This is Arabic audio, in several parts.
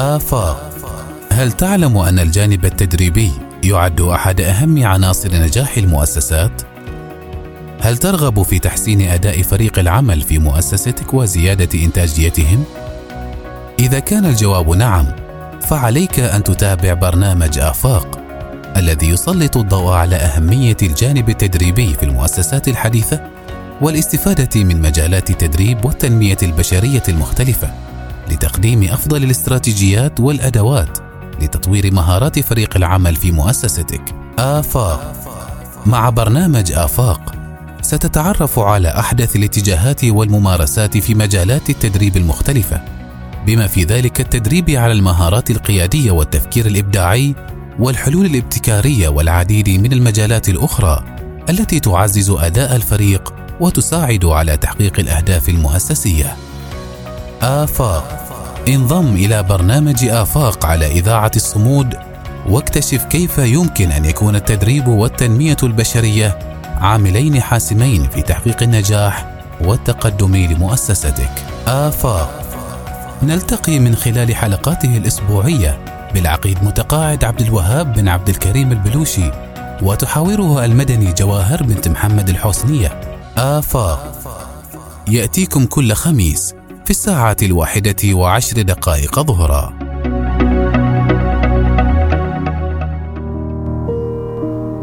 آفاق هل تعلم أن الجانب التدريبي يعد أحد أهم عناصر نجاح المؤسسات؟ هل ترغب في تحسين أداء فريق العمل في مؤسستك وزيادة إنتاجيتهم؟ إذا كان الجواب نعم، فعليك أن تتابع برنامج آفاق الذي يسلط الضوء على أهمية الجانب التدريبي في المؤسسات الحديثة والاستفادة من مجالات التدريب والتنمية البشرية المختلفة لتقديم أفضل الاستراتيجيات والأدوات لتطوير مهارات فريق العمل في مؤسستك. آفاق مع برنامج آفاق ستتعرف على أحدث الاتجاهات والممارسات في مجالات التدريب المختلفة بما في ذلك التدريب على المهارات القيادية والتفكير الإبداعي والحلول الابتكارية والعديد من المجالات الأخرى التي تعزز أداء الفريق وتساعد على تحقيق الأهداف المؤسسية. آفاق. انضم إلى برنامج آفاق على إذاعة الصمود واكتشف كيف يمكن أن يكون التدريب والتنمية البشرية عاملين حاسمين في تحقيق النجاح والتقدم لمؤسستك. آفاق. نلتقي من خلال حلقاته الأسبوعية بالعقيد متقاعد عبد الوهاب بن عبد الكريم البلوشي وتحاوره المدني جواهر بنت محمد الحسنية. آفاق. يأتيكم كل خميس في الساعة الواحدة وعشر دقائق ظهرا.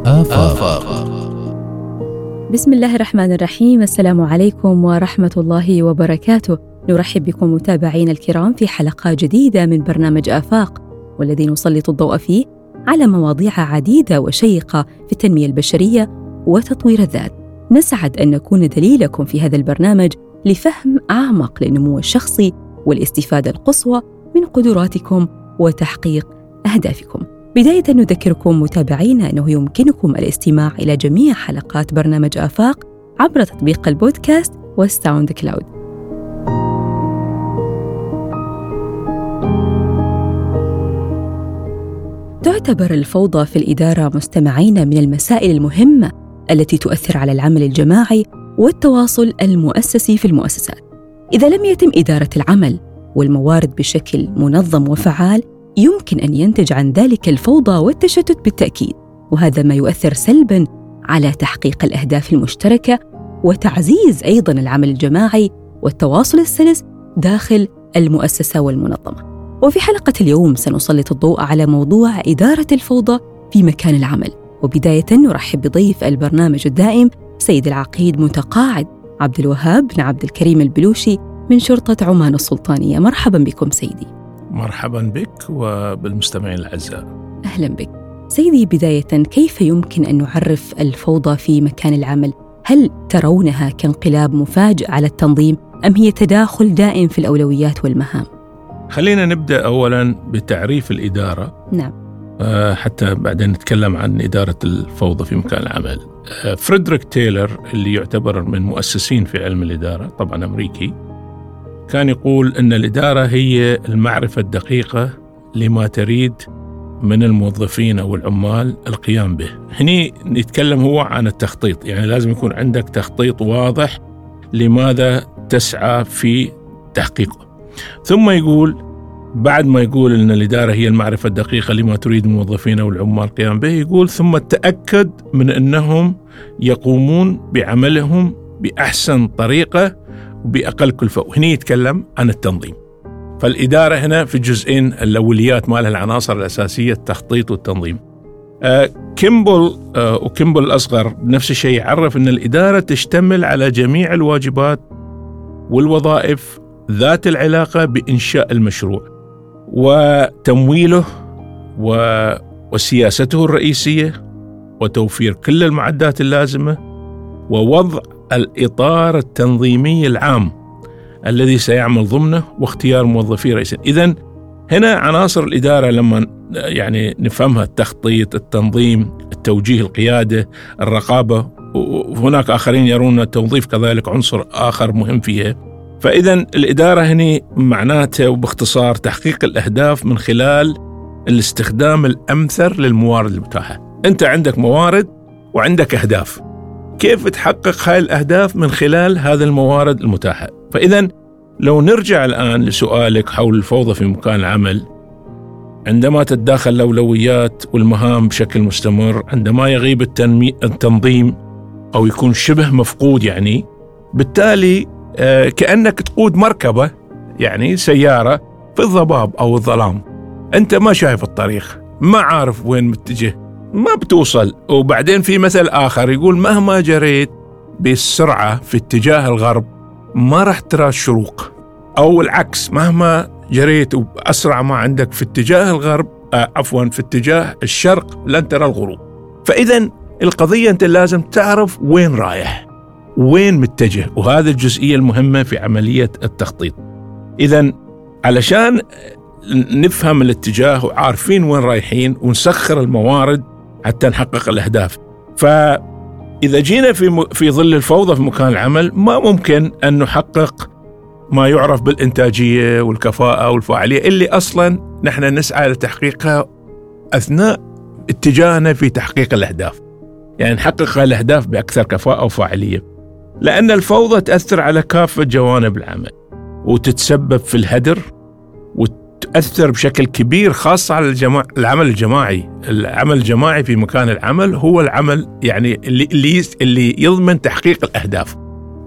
آفاق. بسم الله الرحمن الرحيم. السلام عليكم ورحمة الله وبركاته. نرحب بكم متابعينا الكرام في حلقة جديدة من برنامج آفاق والذي نسلط الضوء فيه على مواضيع عديدة وشيقة في التنمية البشرية وتطوير الذات. نسعد أن نكون دليلكم في هذا البرنامج لفهم أعمق للنمو الشخصي والاستفادة القصوى من قدراتكم وتحقيق أهدافكم. بداية نذكركم متابعينا أنه يمكنكم الاستماع إلى جميع حلقات برنامج آفاق عبر تطبيق البودكاست وال SoundCloud. تعتبر الفوضى في الإدارة مستمعين من المسائل المهمة التي تؤثر على العمل الجماعي والتواصل المؤسسي في المؤسسات إذا لم يتم إدارة العمل والموارد بشكل منظم وفعال يمكن أن ينتج عن ذلك الفوضى والتشتت بالتأكيد وهذا ما يؤثر سلبا على تحقيق الأهداف المشتركة وتعزيز أيضا العمل الجماعي والتواصل السلس داخل المؤسسة والمنظمة. وفي حلقة اليوم سنسلط الضوء على موضوع إدارة الفوضى في مكان العمل، وبداية نرحب بضيف البرنامج الدائم سيد العقيد متقاعد عبد الوهاب بن عبد الكريم البلوشي من شرطة عمان السلطانية. مرحبا بكم سيدي. مرحبا بك وبالمستمعين الأعزاء. أهلا بك. سيدي بداية كيف يمكن أن نعرف الفوضى في مكان العمل؟ هل ترونها كانقلاب مفاجئ على التنظيم أم هي تداخل دائم في الأولويات والمهام؟ خلينا نبدأ أولا بتعريف الإدارة. نعم. حتى بعدين نتكلم عن إدارة الفوضى في مكان العمل. آه، فريدريك تايلر اللي يعتبر من مؤسسين في علم الإدارة طبعا أمريكي كان يقول أن الإدارة هي المعرفة الدقيقة لما تريد من الموظفين أو العمال القيام به. هني نتكلم هو عن التخطيط يعني لازم يكون عندك تخطيط واضح لماذا تسعى في تحقيقه. ثم يقول بعد ما يقول إن الإدارة هي المعرفة الدقيقة لما تريد الموظفين أو العمال القيام به يقول ثم تأكد من أنهم يقومون بعملهم بأحسن طريقة وبأقل كلفة وهنا يتكلم عن التنظيم. فالإدارة هنا في الجزئين الأوليات مالها العناصر الأساسية التخطيط والتنظيم. آه كيمبل آه وكيمبل الأصغر بنفس الشيء يعرف إن الإدارة تشتمل على جميع الواجبات والوظائف ذات العلاقة بإنشاء المشروع. وتمويله وسياسته الرئيسية وتوفير كل المعدات اللازمة ووضع الإطار التنظيمي العام الذي سيعمل ضمنه واختيار موظفي رئيسا اذا هنا عناصر الإدارة لما يعني نفهمها التخطيط التنظيم التوجيه القيادة الرقابة وهناك آخرين يرون التوظيف كذلك عنصر آخر مهم فيها. فإذا الإدارة هنا معناته وباختصار تحقيق الأهداف من خلال الاستخدام الأمثل للموارد المتاحة. أنت عندك موارد وعندك أهداف. كيف تحقق هاي الأهداف من خلال هذه الموارد المتاحة؟ فإذا لو نرجع الآن لسؤالك حول الفوضى في مكان العمل عندما تتداخل الأولويات والمهام بشكل مستمر عندما يغيب التنظيم أو يكون شبه مفقود يعني بالتالي كأنك تقود مركبة يعني سيارة في الضباب أو الظلام. أنت ما شايف الطريق ما عارف وين متجه ما بتوصل. وبعدين في مثل آخر يقول مهما جريت بالسرعة في اتجاه الغرب ما راح ترى الشروق. أو العكس مهما جريت بأسرع ما عندك في اتجاه الغرب آه عفوا في اتجاه الشرق لن ترى الغروب. فإذا القضية أنت لازم تعرف وين رايح. وين متجه؟ وهذه الجزئية المهمة في عملية التخطيط. إذا علشان نفهم الاتجاه وعارفين وين رايحين ونسخر الموارد حتى نحقق الأهداف. فإذا جينا في في ظل الفوضى في مكان العمل ما ممكن أن نحقق ما يعرف بالإنتاجية والكفاءة والفاعلية اللي أصلا نحن نسعى لتحقيقها أثناء اتجاهنا في تحقيق الأهداف. يعني نحقق الأهداف بأكثر كفاءة وفاعلية. لأن الفوضى تأثر على كافة جوانب العمل وتتسبب في الهدر وتأثر بشكل كبير خاصة على الجماع العمل الجماعي. العمل الجماعي في مكان العمل هو العمل يعني اللي, اللي, يضمن تحقيق الأهداف.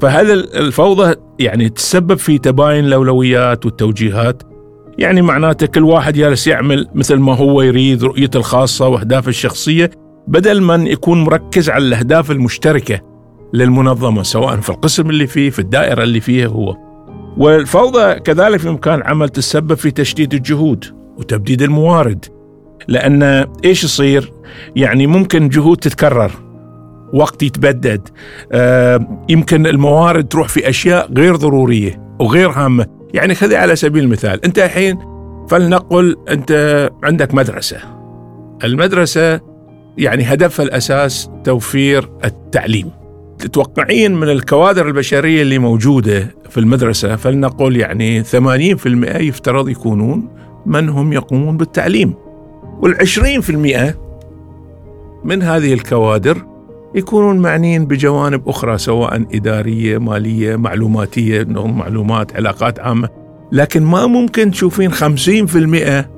فهذا الفوضى يعني تسبب في تباين الأولويات والتوجيهات؟ يعني معناته كل واحد جالس يعمل مثل ما هو يريد رؤيته الخاصة وأهدافه الشخصية بدل من يكون مركز على الأهداف المشتركة. للمنظمة سواء في القسم اللي فيه في الدائرة اللي فيها هو. والفوضى كذلك في مكان العمل تسبب في تشديد الجهود وتبديد الموارد لأن إيش يصير؟ يعني ممكن جهود تتكرر وقت يتبدد آه يمكن الموارد تروح في أشياء غير ضرورية وغير هامة. يعني خذي على سبيل المثال أنت الحين فلنقل أنت عندك مدرسة. المدرسة يعني هدفها الأساس توفير التعليم. تتوقعين من الكوادر البشرية اللي موجودة في المدرسة فلنقل يعني 80% يفترض يكونون من هم يقومون بالتعليم. والعشرين في المئة من هذه الكوادر يكونون معنيين بجوانب أخرى سواء إدارية مالية معلوماتية معلومات علاقات عامة. لكن ما ممكن تشوفين خمسين في المئة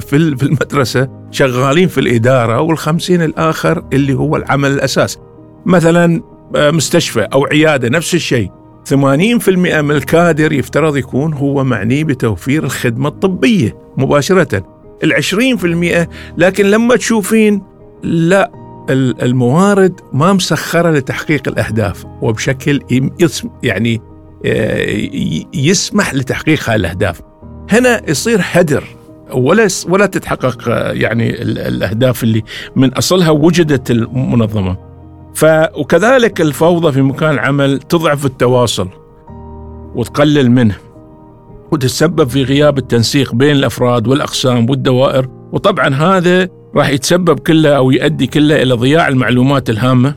في المدرسة شغالين في الإدارة والخمسين الآخر اللي هو العمل الأساس. مثلا مستشفى أو عيادة نفس الشيء. 80% من الكادر يفترض يكون هو معني بتوفير الخدمة الطبية مباشرة. العشرين في المئة لكن لما تشوفين لا الموارد ما مسخرة لتحقيق الأهداف وبشكل يعني آه، يسمح لتحقيق الأهداف. هنا يصير هدر ولا ولا تتحقق آه، يعني الأهداف اللي من أصلها وجدت المنظمة. ف وكذلك الفوضى في مكان العمل تضعف التواصل وتقلل منه وتتسبب في غياب التنسيق بين الأفراد والأقسام والدوائر. وطبعا هذا راح يتسبب كله أو يؤدي كله إلى ضياع المعلومات الهامة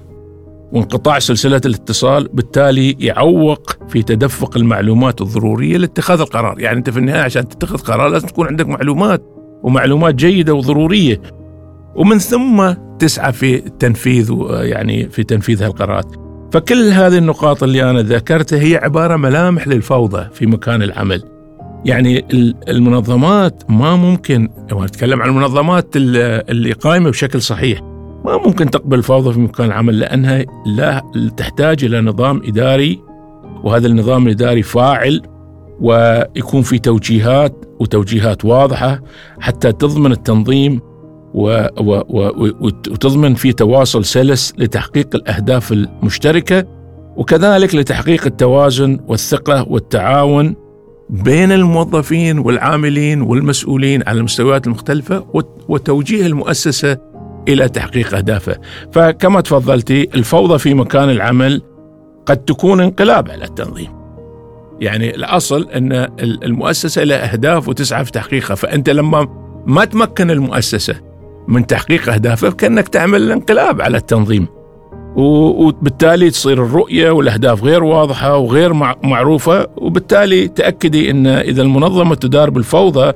وانقطاع سلسلة الاتصال بالتالي يعوق في تدفق المعلومات الضرورية لاتخاذ القرار. يعني أنت في النهاية عشان تتخذ قرار لازم تكون عندك معلومات ومعلومات جيدة وضرورية. ومن ثم تسعى في التنفيذ يعني في تنفيذ هالقرارات. فكل هذه النقاط اللي أنا ذكرتها هي عبارة ملامح للفوضى في مكان العمل. يعني المنظمات ما ممكن نتكلم عن المنظمات اللي قائمة بشكل صحيح. ما ممكن تقبل الفوضى في مكان العمل لأنها لا تحتاج إلى نظام إداري وهذا النظام الإداري فاعل ويكون في توجيهات وتوجيهات واضحة حتى تضمن التنظيم و و و وتضمن في تواصل سلس لتحقيق الأهداف المشتركة وكذلك لتحقيق التوازن والثقة والتعاون بين الموظفين والعاملين والمسؤولين على المستويات المختلفة وتوجيه المؤسسة إلى تحقيق أهدافها، فكما تفضلتي الفوضى في مكان العمل قد تكون انقلاب على التنظيم. يعني الأصل أن المؤسسة لها أهداف وتسعى في تحقيقها، فأنت لما ما تمكن المؤسسة من تحقيق أهدافه كأنك تعمل انقلاب على التنظيم. وبالتالي تصير الرؤية والأهداف غير واضحة وغير معروفة وبالتالي تأكدي أن إذا المنظمة تدار بالفوضى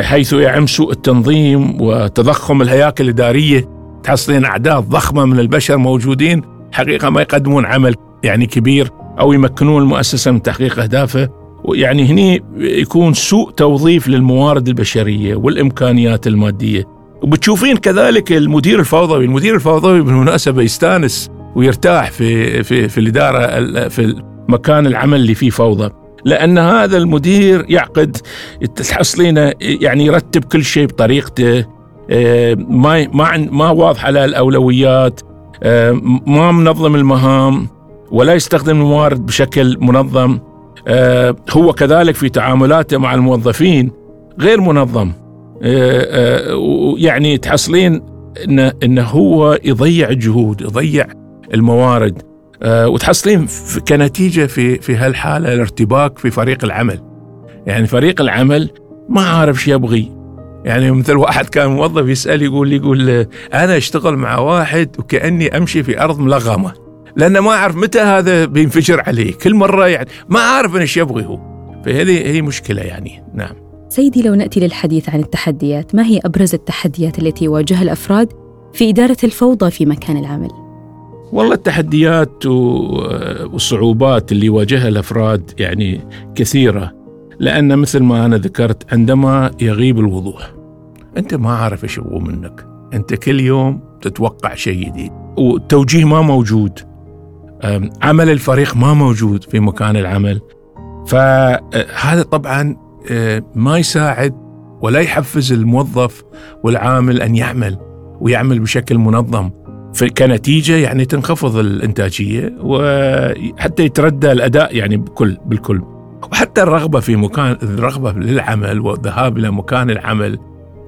حيث يعم سوء التنظيم وتضخم الهياكل الإدارية تحصلين أعداد ضخمة من البشر موجودين حقيقة ما يقدمون عمل يعني كبير أو يمكنون المؤسسة من تحقيق أهدافه. يعني هني يكون سوء توظيف للموارد البشرية والإمكانيات المادية. وبتشوفين كذلك المدير الفوضوي. المدير الفوضوي بالمناسبة يستانس ويرتاح في في في الإدارة في مكان العمل اللي فيه فوضى. لأن هذا المدير يعقد تحصلينه يعني يرتب كل شيء بطريقته. آه، ما ما ما واضحة له الأولويات آه، ما منظم المهام ولا يستخدم الموارد بشكل منظم. آه، هو كذلك في تعاملاته مع الموظفين غير منظم. يعني تحصلين انه انه هو يضيع الجهود يضيع الموارد. وتحصلين كنتيجة في في هالحالة الارتباك في فريق العمل. يعني فريق العمل ما عارف شو يبغي. يعني مثل واحد كان موظف يسأل يقول لي يقول أنا أشتغل مع واحد وكأني أمشي في أرض ملغمة. لأنه ما أعرف متى هذا بينفجر عليه. كل مرة يعني ما أعرف إيش يبغي هو. فهذه هي مشكلة يعني. نعم. سيدي لو نأتي للحديث عن التحديات ما هي أبرز التحديات التي يواجهها الأفراد في إدارة الفوضى في مكان العمل؟ والله التحديات والصعوبات اللي يواجهها الأفراد يعني كثيرة لأن مثل ما أنا ذكرت عندما يغيب الوضوح أنت ما عارف إيش يبغوا منك. أنت كل يوم تتوقع شيء جديد والتوجيه ما موجود. عمل الفريق ما موجود في مكان العمل. فهذا طبعا ما يساعد ولا يحفز الموظف والعامل أن يعمل ويعمل بشكل منظم. كنتيجة يعني تنخفض الإنتاجية وحتى يتردى الأداء يعني بكل بالكل. وحتى الرغبة في مكان الرغبة للعمل والذهاب إلى مكان العمل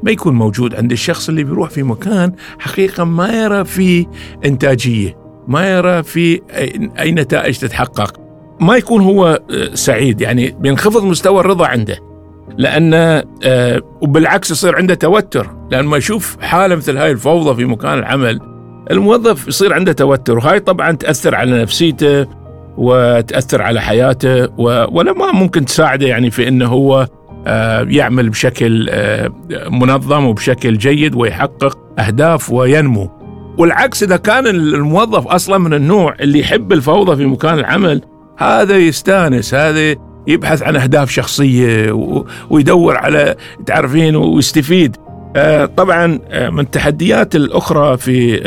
ما يكون موجود عند الشخص اللي بيروح في مكان حقيقة ما يرى فيه إنتاجية ما يرى في أي نتائج تتحقق. ما يكون هو آه، سعيد يعني بينخفض مستوى الرضا عنده. لأن آه، وبالعكس يصير عنده توتر. لأن ما يشوف حالة مثل هاي الفوضى في مكان العمل الموظف يصير عنده توتر. وهاي طبعا تأثر على نفسيته وتأثر على حياته ولا ما ممكن تساعده يعني في إنه هو آه، يعمل بشكل منظم وبشكل جيد ويحقق أهداف وينمو. والعكس إذا كان الموظف أصلا من النوع اللي يحب الفوضى في مكان العمل هذا يستانس هذا يبحث عن أهداف شخصية ويدور على تعرفين ويستفيد. آه، طبعا من التحديات الأخرى في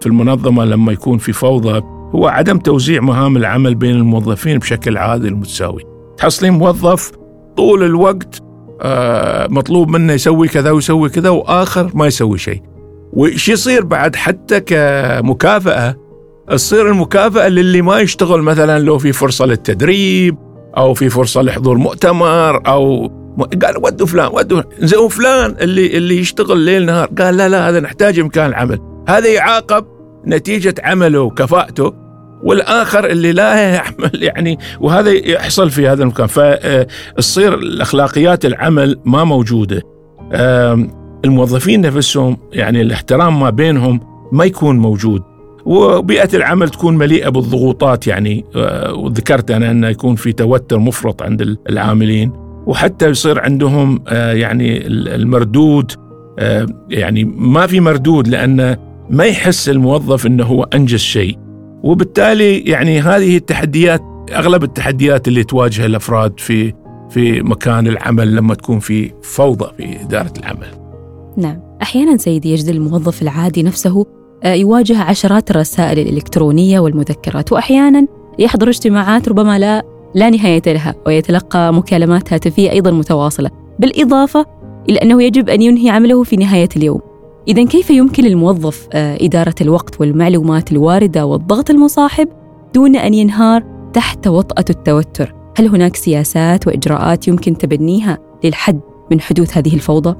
في المنظمة لما يكون في فوضى هو عدم توزيع مهام العمل بين الموظفين بشكل عادل ومتساوي تحصلين موظف طول الوقت آه، مطلوب منه يسوي كذا ويسوي كذا وآخر ما يسوي شيء. وش يصير بعد حتى كمكافأة تصير المكافأة للي ما يشتغل مثلا لو في فرصة للتدريب أو في فرصة لحضور مؤتمر أو قال ودوا فلان ودوا زين فلان اللي اللي يشتغل ليل نهار. قال لا لا هذا نحتاج مكان العمل هذا يعاقب نتيجة عمله وكفاءته والآخر اللي لا يعمل يعني وهذا يحصل في هذا المكان. فتصير الأخلاقيات العمل ما موجودة. الموظفين نفسهم يعني الاحترام ما بينهم ما يكون موجود. وبيئة العمل تكون مليئة بالضغوطات يعني. آه، وذكرت أنا أنه يكون في توتر مفرط عند العاملين. وحتى يصير عندهم آه، يعني المردود. آه، يعني ما في مردود لأن ما يحس الموظف إنه هو أنجز شيء. وبالتالي يعني هذه التحديات أغلب التحديات اللي تواجه الأفراد في في مكان العمل لما تكون في فوضى في إدارة العمل. نعم، أحيانا سيدي يجد الموظف العادي نفسه يواجه عشرات الرسائل الإلكترونية والمذكرات واحيانا يحضر اجتماعات ربما لا لا نهاية لها ويتلقى مكالمات هاتفية أيضا متواصلة، بالإضافة إلى أنه يجب أن ينهي عمله في نهاية اليوم. إذا كيف يمكن للموظف آه، إدارة الوقت والمعلومات الواردة والضغط المصاحب دون أن ينهار تحت وطأة التوتر؟ هل هناك سياسات وإجراءات يمكن تبنيها للحد من حدوث هذه الفوضى؟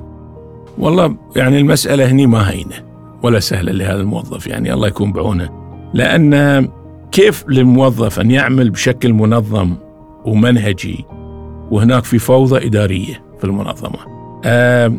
والله يعني المسألة هني ما هينة ولا سهلة لهذا الموظف يعني الله يكون بعونه. لأن كيف للموظف أن يعمل بشكل منظم ومنهجي؟ وهناك في فوضى إدارية في المنظمة. آه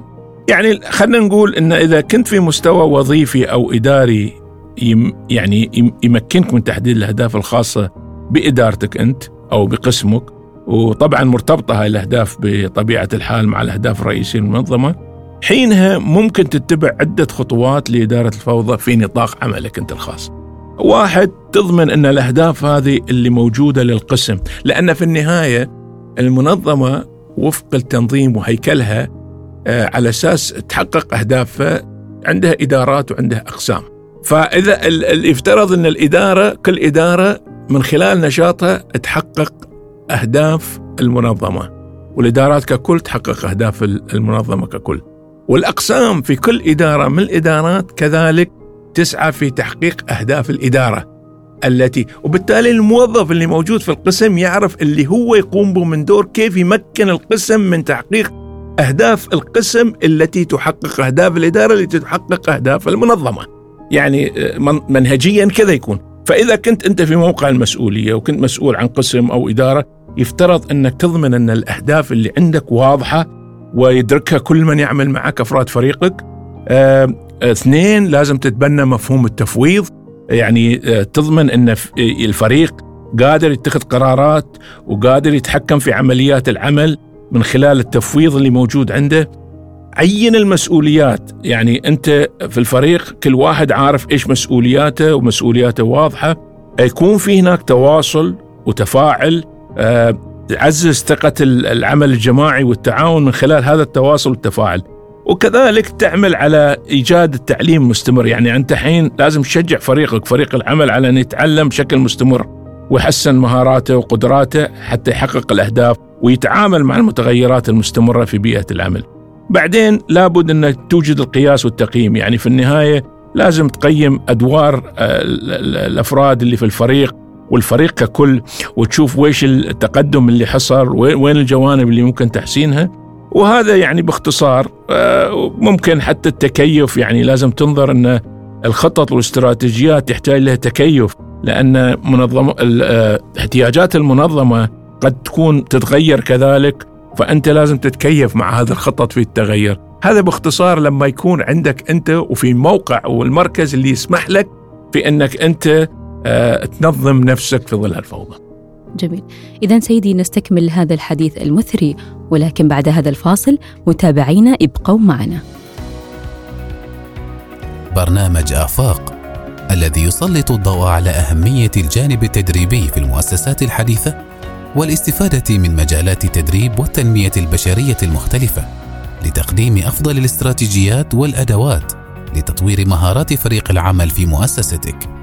يعني خلينا نقول إن إذا كنت في مستوى وظيفي أو إداري يم يعني يمكنك من تحديد الأهداف الخاصة بإدارتك أنت أو بقسمك وطبعا مرتبطة هاي الأهداف بطبيعة الحال مع الأهداف الرئيسية للمنظمة حينها ممكن تتبع عدة خطوات لإدارة الفوضى في نطاق عملك أنت الخاص. واحد تضمن أن الأهداف هذه اللي موجودة للقسم لأن في النهاية المنظمة وفق التنظيم وهيكلها آه، على أساس تحقق أهدافها عندها إدارات وعندها أقسام فإذا يفترض أن الإدارة كل إدارة من خلال نشاطها تحقق أهداف المنظمة والإدارات ككل تحقق أهداف المنظمة ككل والأقسام في كل إدارة من الإدارات كذلك تسعى في تحقيق أهداف الإدارة التي وبالتالي الموظف اللي موجود في القسم يعرف اللي هو يقوم به من دور كيف يمكن القسم من تحقيق أهداف القسم التي تحقق أهداف الإدارة التي تحقق أهداف المنظمة. يعني آه، منهجيا كذا يكون. فإذا كنت أنت في موقع المسؤولية وكنت مسؤول عن قسم أو إدارة يفترض أنك تضمن أن الأهداف اللي عندك واضحة ويدركها كل من يعمل معك أفراد فريقك. اثنين لازم تتبنى مفهوم التفويض. يعني آه، تضمن إن الفريق قادر يتخذ قرارات وقادر يتحكم في عمليات العمل من خلال التفويض اللي موجود عنده. عين المسؤوليات. يعني أنت في الفريق كل واحد عارف إيش مسؤولياته ومسؤولياته واضحة. يكون في هناك تواصل وتفاعل. آه، تعزز ثقة العمل الجماعي والتعاون من خلال هذا التواصل والتفاعل. وكذلك تعمل على إيجاد التعليم مستمر. يعني أنت حين لازم تشجع فريقك فريق العمل على أن يتعلم بشكل مستمر ويحسن مهاراته وقدراته حتى يحقق الأهداف ويتعامل مع المتغيرات المستمرة في بيئة العمل. بعدين لابد أن توجد القياس والتقييم. يعني في النهاية لازم تقيم أدوار آه، الأفراد اللي في الفريق والفريق ككل وتشوف ويش التقدم اللي حصل وين الجوانب اللي ممكن تحسينها. وهذا يعني باختصار آه، ممكن حتى التكيف يعني لازم تنظر إن الخطط والاستراتيجيات يحتاج لها تكيف لأن منظمه آه، احتياجات المنظمة قد تكون تتغير كذلك فأنت لازم تتكيف مع هذه الخطط في التغير. هذا باختصار لما يكون عندك أنت وفي موقع والمركز اللي يسمح لك في إنك أنت تنظم نفسك في ظل الفوضى جميل. إذا سيدي نستكمل هذا الحديث المثري ولكن بعد هذا الفاصل متابعينا ابقوا معنا. برنامج آفاق الذي يسلط الضوء على أهمية الجانب التدريبي في المؤسسات الحديثة والاستفادة من مجالات التدريب والتنمية البشرية المختلفة لتقديم أفضل الاستراتيجيات والأدوات لتطوير مهارات فريق العمل في مؤسستك.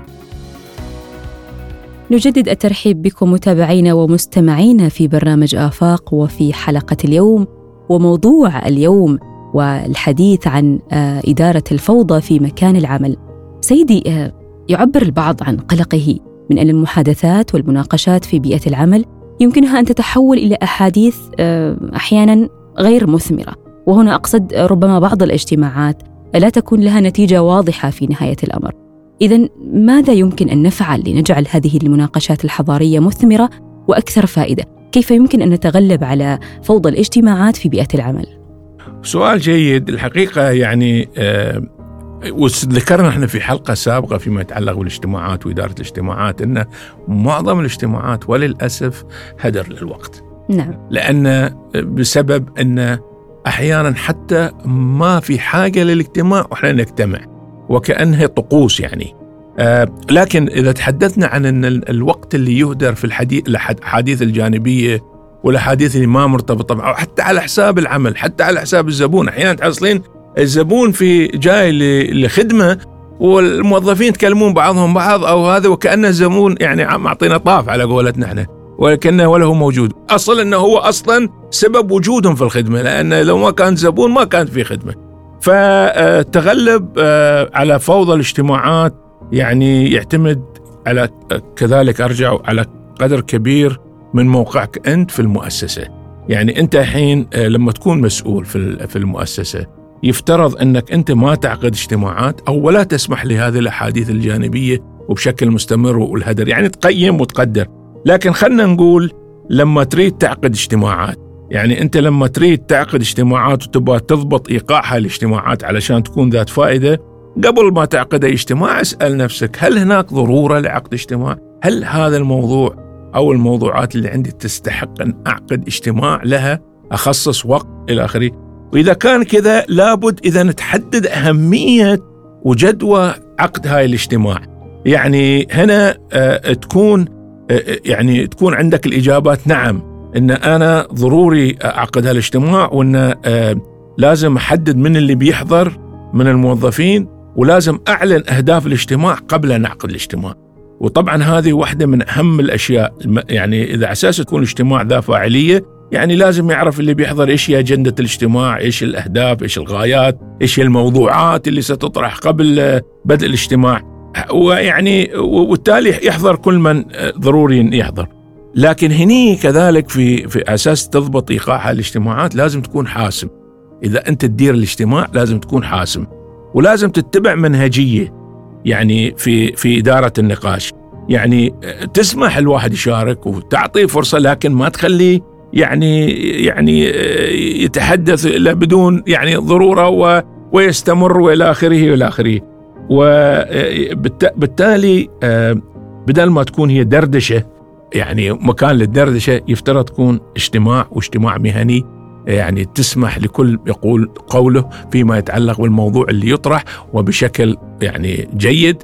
نجدد الترحيب بكم متابعينا ومستمعينا في برنامج آفاق وفي حلقة اليوم وموضوع اليوم والحديث عن آه، إدارة الفوضى في مكان العمل. سيدي آه، يعبر البعض عن قلقه من أن المحادثات والمناقشات في بيئة العمل يمكنها أن تتحول إلى أحاديث آه، أحيانا غير مثمرة، وهنا أقصد ربما بعض الاجتماعات لا تكون لها نتيجة واضحة في نهاية الأمر. إذا ماذا يمكن أن نفعل لنجعل هذه المناقشات الحضارية مثمرة وأكثر فائدة؟ كيف يمكن أن نتغلب على فوضى الاجتماعات في بيئة العمل؟ سؤال جيد الحقيقة يعني آه وذكرنا إحنا في حلقة سابقة فيما يتعلق بالاجتماعات وإدارة الاجتماعات إن معظم الاجتماعات وللأسف هدر للوقت. نعم. لأن بسبب إن أحيانا حتى ما في حاجة للاجتماع وإحنا نجتمع. وكأنها طقوس يعني. آه لكن إذا تحدثنا عن أن الوقت اللي يهدر في الحديث الأحاديث الجانبية والأحاديث اللي ما مرتبطة حتى على حساب العمل حتى على حساب الزبون. أحيانا تحصلين الزبون في جاي لخدمة والموظفين يتكلمون بعضهم بعض أو هذا وكأن الزبون يعني معطينا طاف على قولتنا إحنا ولكنه ولا هو موجود. أصل أنه هو أصلا سبب وجودهم في الخدمة لأن لو ما كان زبون ما كانت في خدمة. فتغلب آه، على فوضى الاجتماعات يعني يعتمد على كذلك أرجع على قدر كبير من موقعك أنت في المؤسسة. يعني أنت الحين آه، لما تكون مسؤول في في المؤسسة يفترض أنك أنت ما تعقد اجتماعات أو ولا تسمح لهذه الأحاديث الجانبية وبشكل مستمر والهدر. يعني تقيم وتقدر. لكن خلنا نقول لما تريد تعقد اجتماعات يعني انت لما تريد تعقد اجتماعات وتبغى تضبط ايقاعها الاجتماعات علشان تكون ذات فائدة قبل ما تعقد أي اجتماع اسأل نفسك هل هناك ضرورة لعقد اجتماع؟ هل هذا الموضوع أو الموضوعات اللي عندي تستحق أن أعقد اجتماع لها أخصص وقت إلى آخره؟ وإذا كان كذا لابد إذا تحدد أهمية وجدوى عقد هاي الاجتماع. يعني هنا آه، تكون آه، يعني تكون عندك الإجابات نعم إن أنا ضروري أعقد هالاجتماع وإن آه، لازم أحدد من اللي بيحضر من الموظفين ولازم أعلن أهداف الاجتماع قبل أن أعقد الاجتماع. وطبعا هذه واحدة من أهم الأشياء يعني إذا أساس يكون الاجتماع ذا فاعلية يعني لازم يعرف اللي بيحضر إيش هي أجندة الاجتماع، إيش الأهداف، إيش الغايات، إيش الموضوعات اللي ستطرح قبل بدء الاجتماع. ويعني وبالتالي يحضر كل من ضروري يحضر. لكن هني كذلك في في أساس تضبط إيقاع الاجتماعات لازم تكون حاسم. إذا أنت تدير الاجتماع لازم تكون حاسم. ولازم تتبع منهجية يعني في في إدارة النقاش. يعني تسمح الواحد يشارك وتعطيه فرصة لكن ما تخليه يعني يعني يتحدث الا بدون يعني ضرورة ويستمر وإلى آخره وإلى آخره. وبالتالي بدل ما تكون هي دردشة يعني مكان للدردشة يفترض تكون اجتماع واجتماع مهني يعني تسمح لكل يقول قوله فيما يتعلق بالموضوع اللي يطرح وبشكل يعني جيد.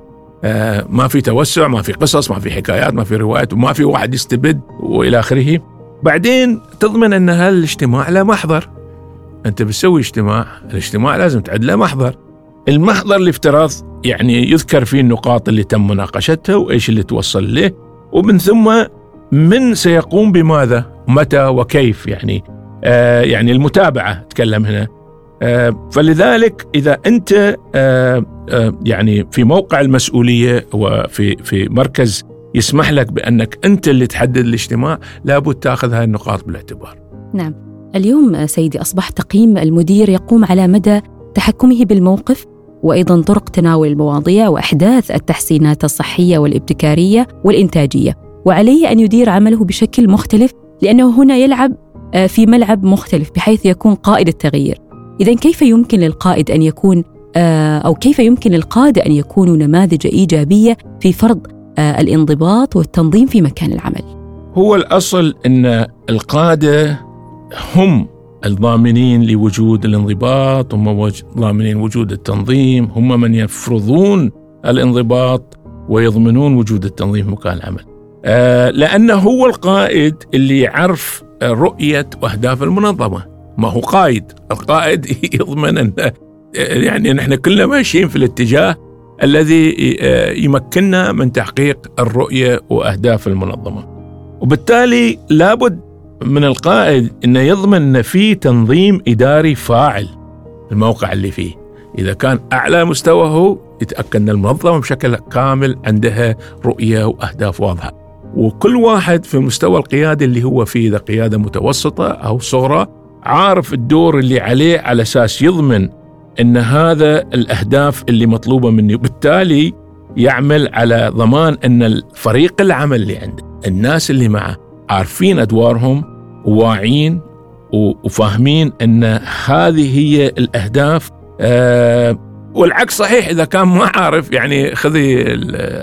ما في توسع ما في قصص ما في حكايات ما في روايات وما في واحد يستبد وإلى آخره. بعدين تضمن أن هالاجتماع له محضر. أنت بتسوي اجتماع الاجتماع لازم تعد له محضر. المحضر الافتراض يعني يذكر فيه النقاط اللي تم مناقشتها وإيش اللي توصل له. ومن ثم من سيقوم بماذا متى وكيف يعني آه يعني المتابعة تكلم هنا آه فلذلك إذا أنت آه آه يعني في موقع المسؤولية وفي في مركز يسمح لك بأنك أنت اللي تحدد الاجتماع لابد تأخذ هذه النقاط بالاعتبار. نعم. اليوم سيدي أصبح تقييم المدير يقوم على مدى تحكمه بالموقف وأيضا طرق تناول المواضيع وأحداث التحسينات الصحية والابتكارية والإنتاجية، وعليه أن يدير عمله بشكل مختلف لأنه هنا يلعب في ملعب مختلف بحيث يكون قائد التغيير. اذا كيف يمكن للقائد أن يكون أو كيف يمكن للقادة أن يكونوا نماذج إيجابية في فرض الانضباط والتنظيم في مكان العمل؟ هو الأصل إن القادة هم الضامنين لوجود الانضباط هم ضامنين وجود التنظيم هم من يفرضون الانضباط ويضمنون وجود التنظيم في مكان العمل. آه لأنه هو القائد اللي يعرف رؤية وأهداف المنظمة. ما هو قائد. القائد يضمن أن يعني نحن كلنا ماشيين في الاتجاه الذي يمكننا من تحقيق الرؤية وأهداف المنظمة. وبالتالي لابد من القائد إنه يضمن ان في تنظيم إداري فاعل الموقع اللي فيه. إذا كان أعلى مستوى هو يتأكد إن المنظمة بشكل كامل عندها رؤية وأهداف واضحة. وكل واحد في مستوى القيادة اللي هو فيه إذا قيادة متوسطة أو صغرى عارف الدور اللي عليه على أساس يضمن إن هذا الأهداف اللي مطلوبة منه بالتالي يعمل على ضمان إن الفريق العمل اللي عنده الناس اللي معه عارفين أدوارهم وواعين وفاهمين أن هذه هي الأهداف. أه والعكس صحيح إذا كان ما عارف يعني خذي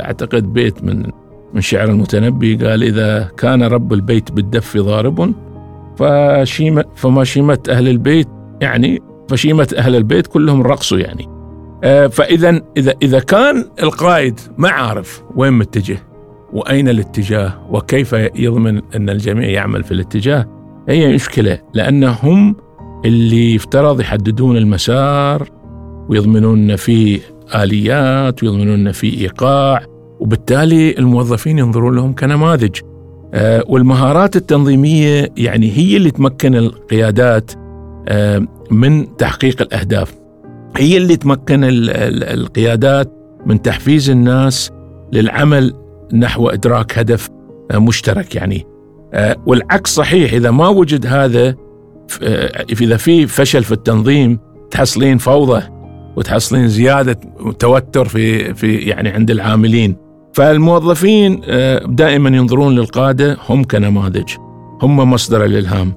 أعتقد بيت من من شعر المتنبي قال إذا كان رب البيت بالدف ضارب فشيمة فما شيمة أهل البيت يعني فشيمة أهل البيت كلهم رقصوا يعني. أه فاذا إذا إذا كان القائد ما عارف وين متجه وأين الاتجاه وكيف يضمن أن الجميع يعمل في الاتجاه؟ هي مشكلة لأن هم اللي يفترض يحددون المسار ويضمنون أن في آليات ويضمنون أن في إيقاع وبالتالي الموظفين ينظرون لهم كنماذج. آه والمهارات التنظيمية يعني هي اللي تمكن القيادات آه من تحقيق الأهداف. هي اللي تمكن القيادات من تحفيز الناس للعمل نحو إدراك هدف مشترك يعني. والعكس صحيح إذا ما وجد هذا إذا في فشل في التنظيم تحصلين فوضى وتحصلين زيادة توتر في في يعني عند العاملين. فالموظفين دائما ينظرون للقادة هم كنماذج هم مصدر الإلهام.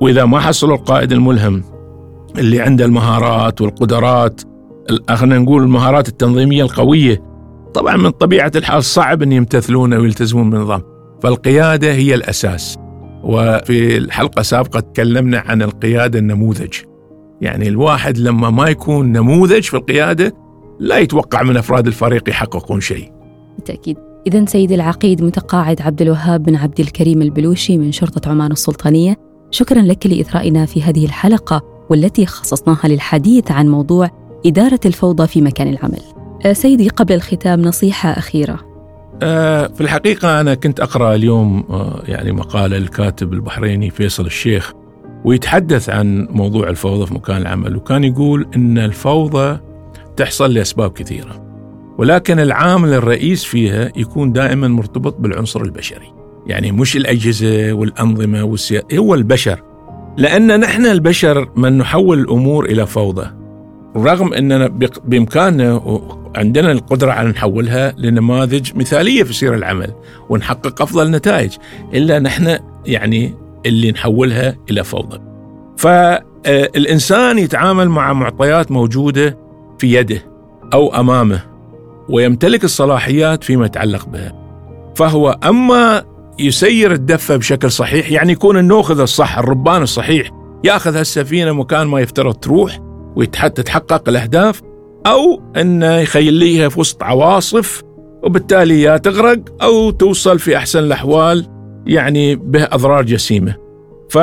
وإذا ما حصلوا القائد الملهم اللي عنده المهارات والقدرات خلينا نقول المهارات التنظيمية القوية طبعا من طبيعة الحال صعب أن يمتثلون ويلتزمون بالنظام فالقيادة هي الأساس. وفي الحلقة السابقة تكلمنا عن القيادة النموذج. يعني الواحد لما ما يكون نموذج في القيادة لا يتوقع من أفراد الفريق يحققون شيء. بالتأكيد. إذا سيدي العقيد متقاعد عبد الوهاب بن عبد الكريم البلوشي من شرطة عمان السلطانية. شكرا لك لإثرائنا في هذه الحلقة والتي خصصناها للحديث عن موضوع إدارة الفوضى في مكان العمل. سيدي قبل الختام نصيحة أخيرة. آه، في الحقيقة أنا كنت أقرأ اليوم آه، يعني مقالة الكاتب البحريني فيصل الشيخ ويتحدث عن موضوع الفوضى في مكان العمل وكان يقول أن الفوضى تحصل لأسباب كثيرة ولكن العامل الرئيس فيها يكون دائما مرتبط بالعنصر البشري. يعني مش الأجهزة والأنظمة والسياسة هو البشر. لأن نحن البشر من نحول الأمور إلى فوضى. رغم أننا بإمكاننا عندنا القدرة على نحولها لنماذج مثالية في سير العمل ونحقق أفضل نتائج إلا نحن يعني اللي نحولها إلى فوضى. فالإنسان يتعامل مع معطيات موجودة في يده أو أمامه ويمتلك الصلاحيات فيما يتعلق بها. فهو أما يسير الدفة بشكل صحيح يعني يكون النوخذ الصح الربان الصحيح يأخذ هالسفينة مكان ما يفترض تروح وتتحقق الأهداف أو أنه يخليها في وسط عواصف وبالتالي يا تغرق أو توصل في أحسن الأحوال يعني به أضرار جسيمة. ف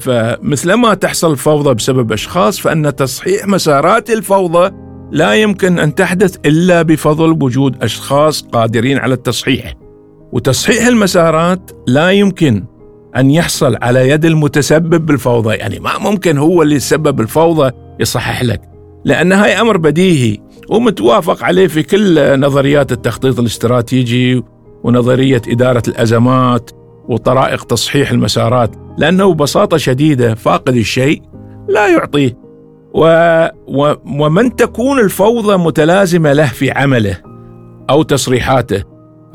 فمثلما تحصل فوضى بسبب أشخاص فإن تصحيح مسارات الفوضى لا يمكن أن تحدث إلا بفضل وجود أشخاص قادرين على التصحيح. وتصحيح المسارات لا يمكن أن يحصل على يد المتسبب بالفوضى. يعني ما ممكن هو اللي سبب الفوضى يصحح لك لأن هاي أمر بديهي ومتوافق عليه في كل نظريات التخطيط الاستراتيجي ونظرية إدارة الأزمات وطرائق تصحيح المسارات لأنه ببساطة شديدة فاقد الشيء لا يعطيه. و... و... ومن تكون الفوضى متلازمة له في عمله أو تصريحاته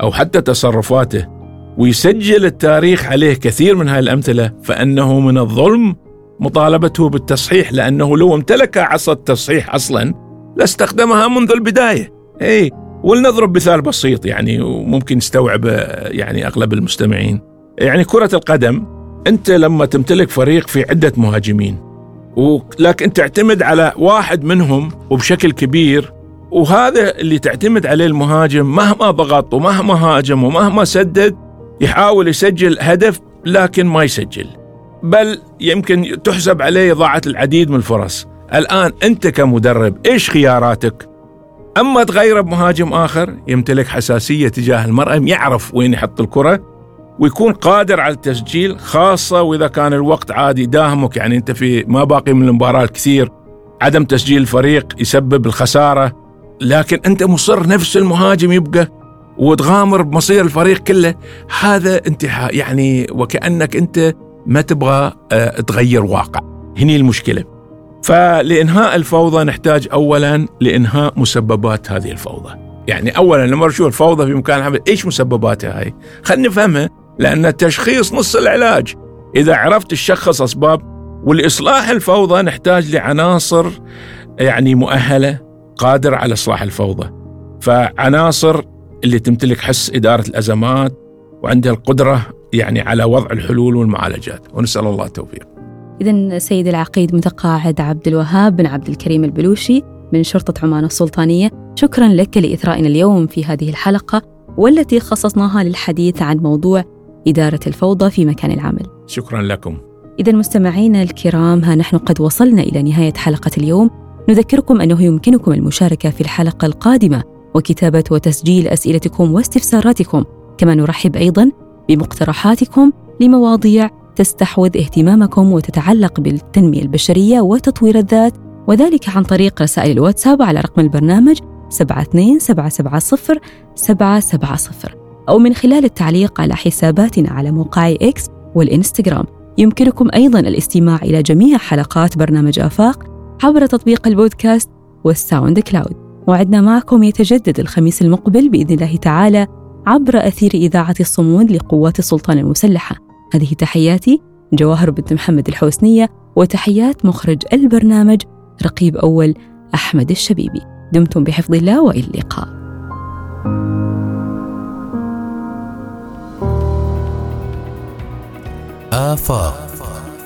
أو حتى تصرفاته ويسجل التاريخ عليه كثير من هذه الأمثلة فأنه من الظلم مطالبته بالتصحيح لأنه لو امتلك عصا التصحيح أصلا لاستخدمها منذ البداية. إيه ولنضرب مثال بسيط يعني وممكن يستوعب يعني أغلب المستمعين. يعني كرة القدم أنت لما تمتلك فريق في عدة مهاجمين ولكن تعتمد على واحد منهم وبشكل كبير وهذا اللي تعتمد عليه المهاجم مهما ضغط ومهما هاجم ومهما سدد يحاول يسجل هدف لكن ما يسجل. بل يمكن تحسب عليه إضاعة العديد من الفرص. الآن أنت كمدرب إيش خياراتك؟ أما تغيره بمهاجم آخر يمتلك حساسية تجاه المرأة يعرف وين يحط الكرة ويكون قادر على التسجيل خاصة وإذا كان الوقت عادي داهمك. يعني أنت في ما باقي من المباراة الكثير عدم تسجيل الفريق يسبب الخسارة. لكن أنت مصر نفس المهاجم يبقى. وتغامر بمصير الفريق كله هذا انتحاء يعني وكأنك أنت ما تبغى آه، تغير واقع. هني المشكلة. فلإنهاء الفوضى نحتاج أولا لإنهاء مسببات هذه الفوضى. يعني أولا لما نشوف الفوضى في مكان العمل إيش مسبباتها هاي؟ خلينا نفهمها لأن التشخيص نص العلاج. إذا عرفت تشخص أسباب والإصلاح الفوضى نحتاج لعناصر يعني مؤهلة قادرة على إصلاح الفوضى. فعناصر اللي تمتلك حس إدارة الأزمات وعندها القدرة يعني على وضع الحلول والمعالجات. ونسأل الله التوفيق. إذا سيد العقيد متقاعد عبد الوهاب بن عبد الكريم البلوشي من شرطة عمان السلطانية. شكرا لك لإثرائنا اليوم في هذه الحلقة والتي خصصناها للحديث عن موضوع إدارة الفوضى في مكان العمل. شكرا لكم. إذا مستمعينا الكرام ها نحن قد وصلنا إلى نهاية حلقة اليوم. نذكركم أنه يمكنكم المشاركة في الحلقة القادمة وكتابة وتسجيل أسئلتكم واستفساراتكم. كما نرحب أيضا بمقترحاتكم لمواضيع تستحوذ اهتمامكم وتتعلق بالتنمية البشرية وتطوير الذات وذلك عن طريق رسائل الواتساب على رقم البرنامج 72770 770 أو من خلال التعليق على حساباتنا على موقع X والإنستغرام. يمكنكم أيضا الاستماع إلى جميع حلقات برنامج آفاق عبر تطبيق البودكاست وال SoundCloud. وعدنا معكم يتجدد الخميس المقبل بإذن الله تعالى عبر أثير إذاعة الصمود لقوات السلطان المسلحة. هذه تحياتي جواهر بنت محمد الحوسنية وتحيات مخرج البرنامج رقيب أول أحمد الشبيبي. دمتم بحفظ الله وإلى اللقاء. آفاق.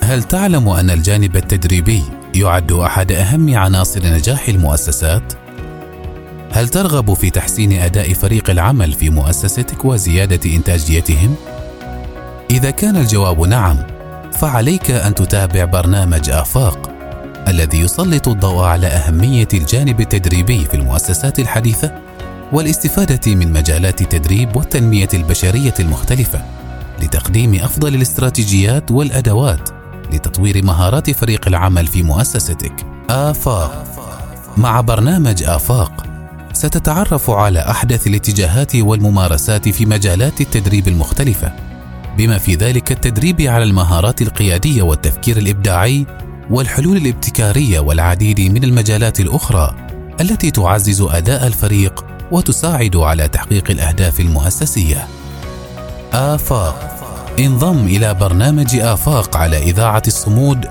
هل تعلم أن الجانب التدريبي يعد أحد أهم عناصر نجاح المؤسسات؟ هل ترغب في تحسين أداء فريق العمل في مؤسستك وزيادة إنتاجيتهم؟ إذا كان الجواب نعم فعليك أن تتابع برنامج آفاق الذي يسلط الضوء على أهمية الجانب التدريبي في المؤسسات الحديثة والاستفادة من مجالات التدريب والتنمية البشرية المختلفة لتقديم أفضل الاستراتيجيات والأدوات لتطوير مهارات فريق العمل في مؤسستك. آفاق مع برنامج آفاق ستتعرف على أحدث الاتجاهات والممارسات في مجالات التدريب المختلفة بما في ذلك التدريب على المهارات القيادية والتفكير الإبداعي والحلول الابتكارية والعديد من المجالات الأخرى التي تعزز أداء الفريق وتساعد على تحقيق الأهداف المؤسسية. آفاق. انضم إلى برنامج آفاق على إذاعة الصمود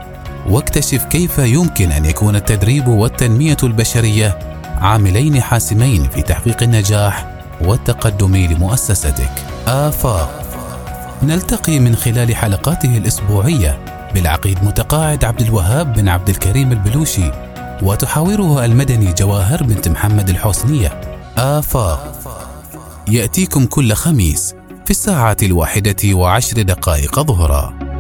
واكتشف كيف يمكن أن يكون التدريب والتنمية البشرية عاملين حاسمين في تحقيق النجاح والتقدم لمؤسستك. آفاق. نلتقي من خلال حلقاته الأسبوعية بالعقيد متقاعد عبد الوهاب بن عبد الكريم البلوشي وتحاوره المدني جواهر بنت محمد الحسنية. آفاق. يأتيكم كل خميس في الساعة الواحدة وعشر دقائق ظهرا.